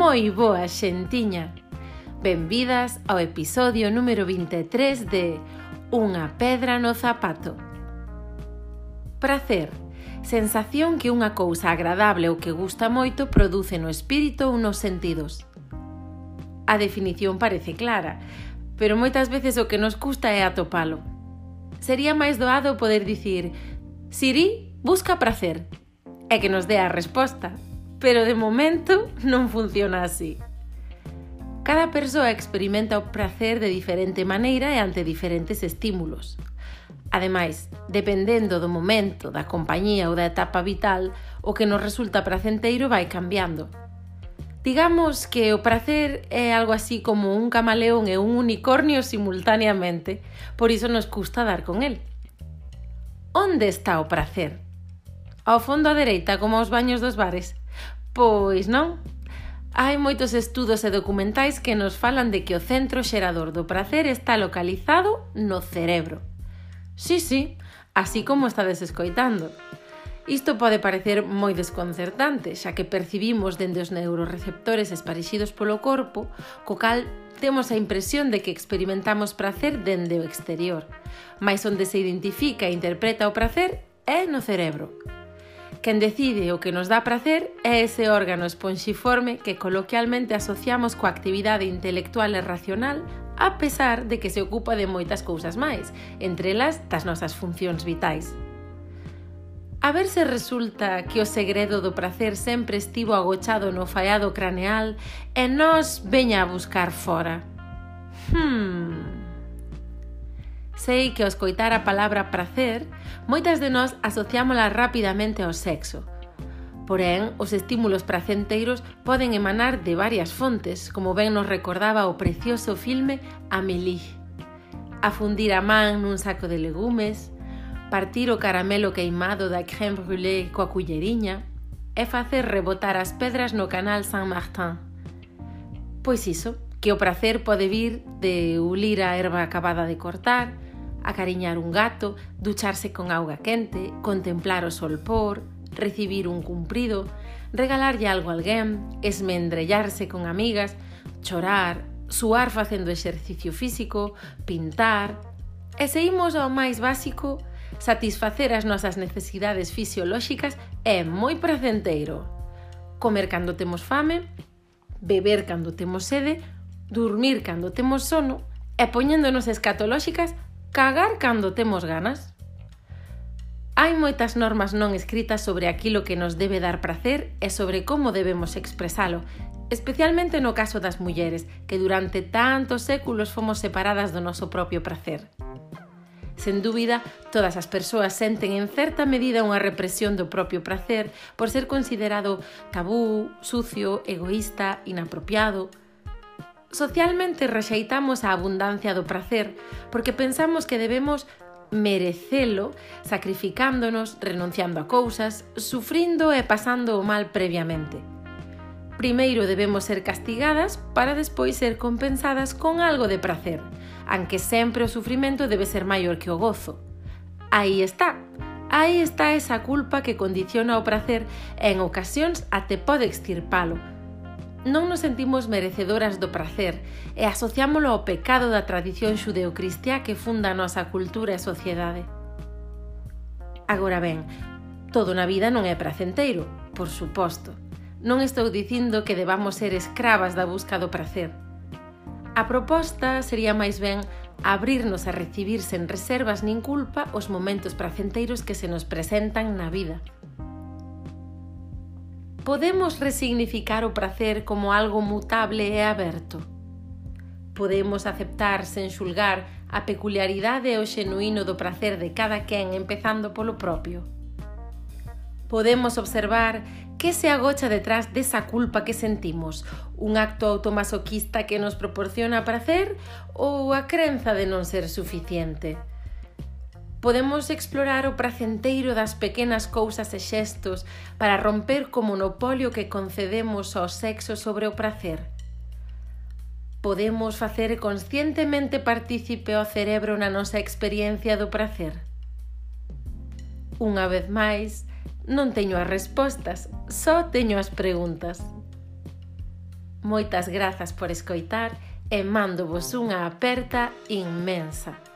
Moi boa xentiña. Benvidas ao episodio número 23 de Unha pedra no zapato. Prazer, sensación que unha cousa agradable ou que gusta moito produce no espírito ou nos sentidos. A definición parece clara, pero moitas veces o que nos custa é atopalo. Sería máis doado poder dicir Siri, busca prazer, e que nos dé a resposta pero de momento non funciona así. Cada persoa experimenta o prazer de diferente maneira e ante diferentes estímulos. Ademais, dependendo do momento, da compañía ou da etapa vital, o que nos resulta pracenteiro vai cambiando. Digamos que o prazer é algo así como un camaleón e un unicornio simultaneamente, por iso nos custa dar con el. Onde está o prazer? Ao fondo á dereita, como aos baños dos bares, Pois non. Hai moitos estudos e documentais que nos falan de que o centro xerador do prazer está localizado no cerebro. Sí, sí, así como estades escoitando. Isto pode parecer moi desconcertante, xa que percibimos dende os neuroreceptores esparexidos polo corpo, co cal temos a impresión de que experimentamos prazer dende o exterior. Mais onde se identifica e interpreta o prazer é no cerebro. Quen decide o que nos dá prazer é ese órgano esponxiforme que coloquialmente asociamos coa actividade intelectual e racional a pesar de que se ocupa de moitas cousas máis, entre elas das nosas funcións vitais. A ver se resulta que o segredo do prazer sempre estivo agochado no faiado craneal e nos veña a buscar fora. Hmm, sei que ao escoitar a palabra prazer, moitas de nós asociámola rapidamente ao sexo. Porén, os estímulos placenteiros poden emanar de varias fontes, como ben nos recordaba o precioso filme Amélie. Afundir a man nun saco de legumes, partir o caramelo queimado da crème brûlée coa culleriña e facer rebotar as pedras no canal San Martin. Pois iso, que o prazer pode vir de ulir a erva acabada de cortar, acariñar un gato, ducharse con auga quente, contemplar o sol por, recibir un cumprido, regalarlle algo a alguén, esmendrellarse con amigas, chorar, suar facendo exercicio físico, pintar... E seguimos ao máis básico, satisfacer as nosas necesidades fisiolóxicas é moi pracenteiro. Comer cando temos fame, beber cando temos sede, dormir cando temos sono e poñéndonos escatolóxicas Cagar cando temos ganas? Hai moitas normas non escritas sobre aquilo que nos debe dar prazer e sobre como debemos expresalo, especialmente no caso das mulleres, que durante tantos séculos fomos separadas do noso propio prazer. Sen dúbida, todas as persoas senten en certa medida unha represión do propio prazer por ser considerado tabú, sucio, egoísta, inapropiado, Socialmente rexeitamos a abundancia do placer porque pensamos que debemos merecelo sacrificándonos, renunciando a cousas, sufrindo e pasando o mal previamente. Primeiro debemos ser castigadas para despois ser compensadas con algo de prazer, aunque sempre o sufrimento debe ser maior que o gozo. Aí está, aí está esa culpa que condiciona o prazer e en ocasións até pode extirpalo, non nos sentimos merecedoras do prazer e asociámolo ao pecado da tradición xudeocristiá que funda a nosa cultura e sociedade. Agora ben, todo na vida non é pracenteiro, por suposto. Non estou dicindo que debamos ser escravas da busca do prazer. A proposta sería máis ben abrirnos a recibir sen reservas nin culpa os momentos pracenteiros que se nos presentan na vida podemos resignificar o prazer como algo mutable e aberto. Podemos aceptar sen xulgar a peculiaridade e o xenuíno do prazer de cada quen empezando polo propio. Podemos observar que se agocha detrás desa culpa que sentimos, un acto automasoquista que nos proporciona prazer ou a crenza de non ser suficiente. Podemos explorar o pracenteiro das pequenas cousas e xestos para romper co monopolio que concedemos ao sexo sobre o prazer. Podemos facer conscientemente partícipe o cerebro na nosa experiencia do prazer. Unha vez máis, non teño as respostas, só teño as preguntas. Moitas grazas por escoitar e mando vos unha aperta inmensa.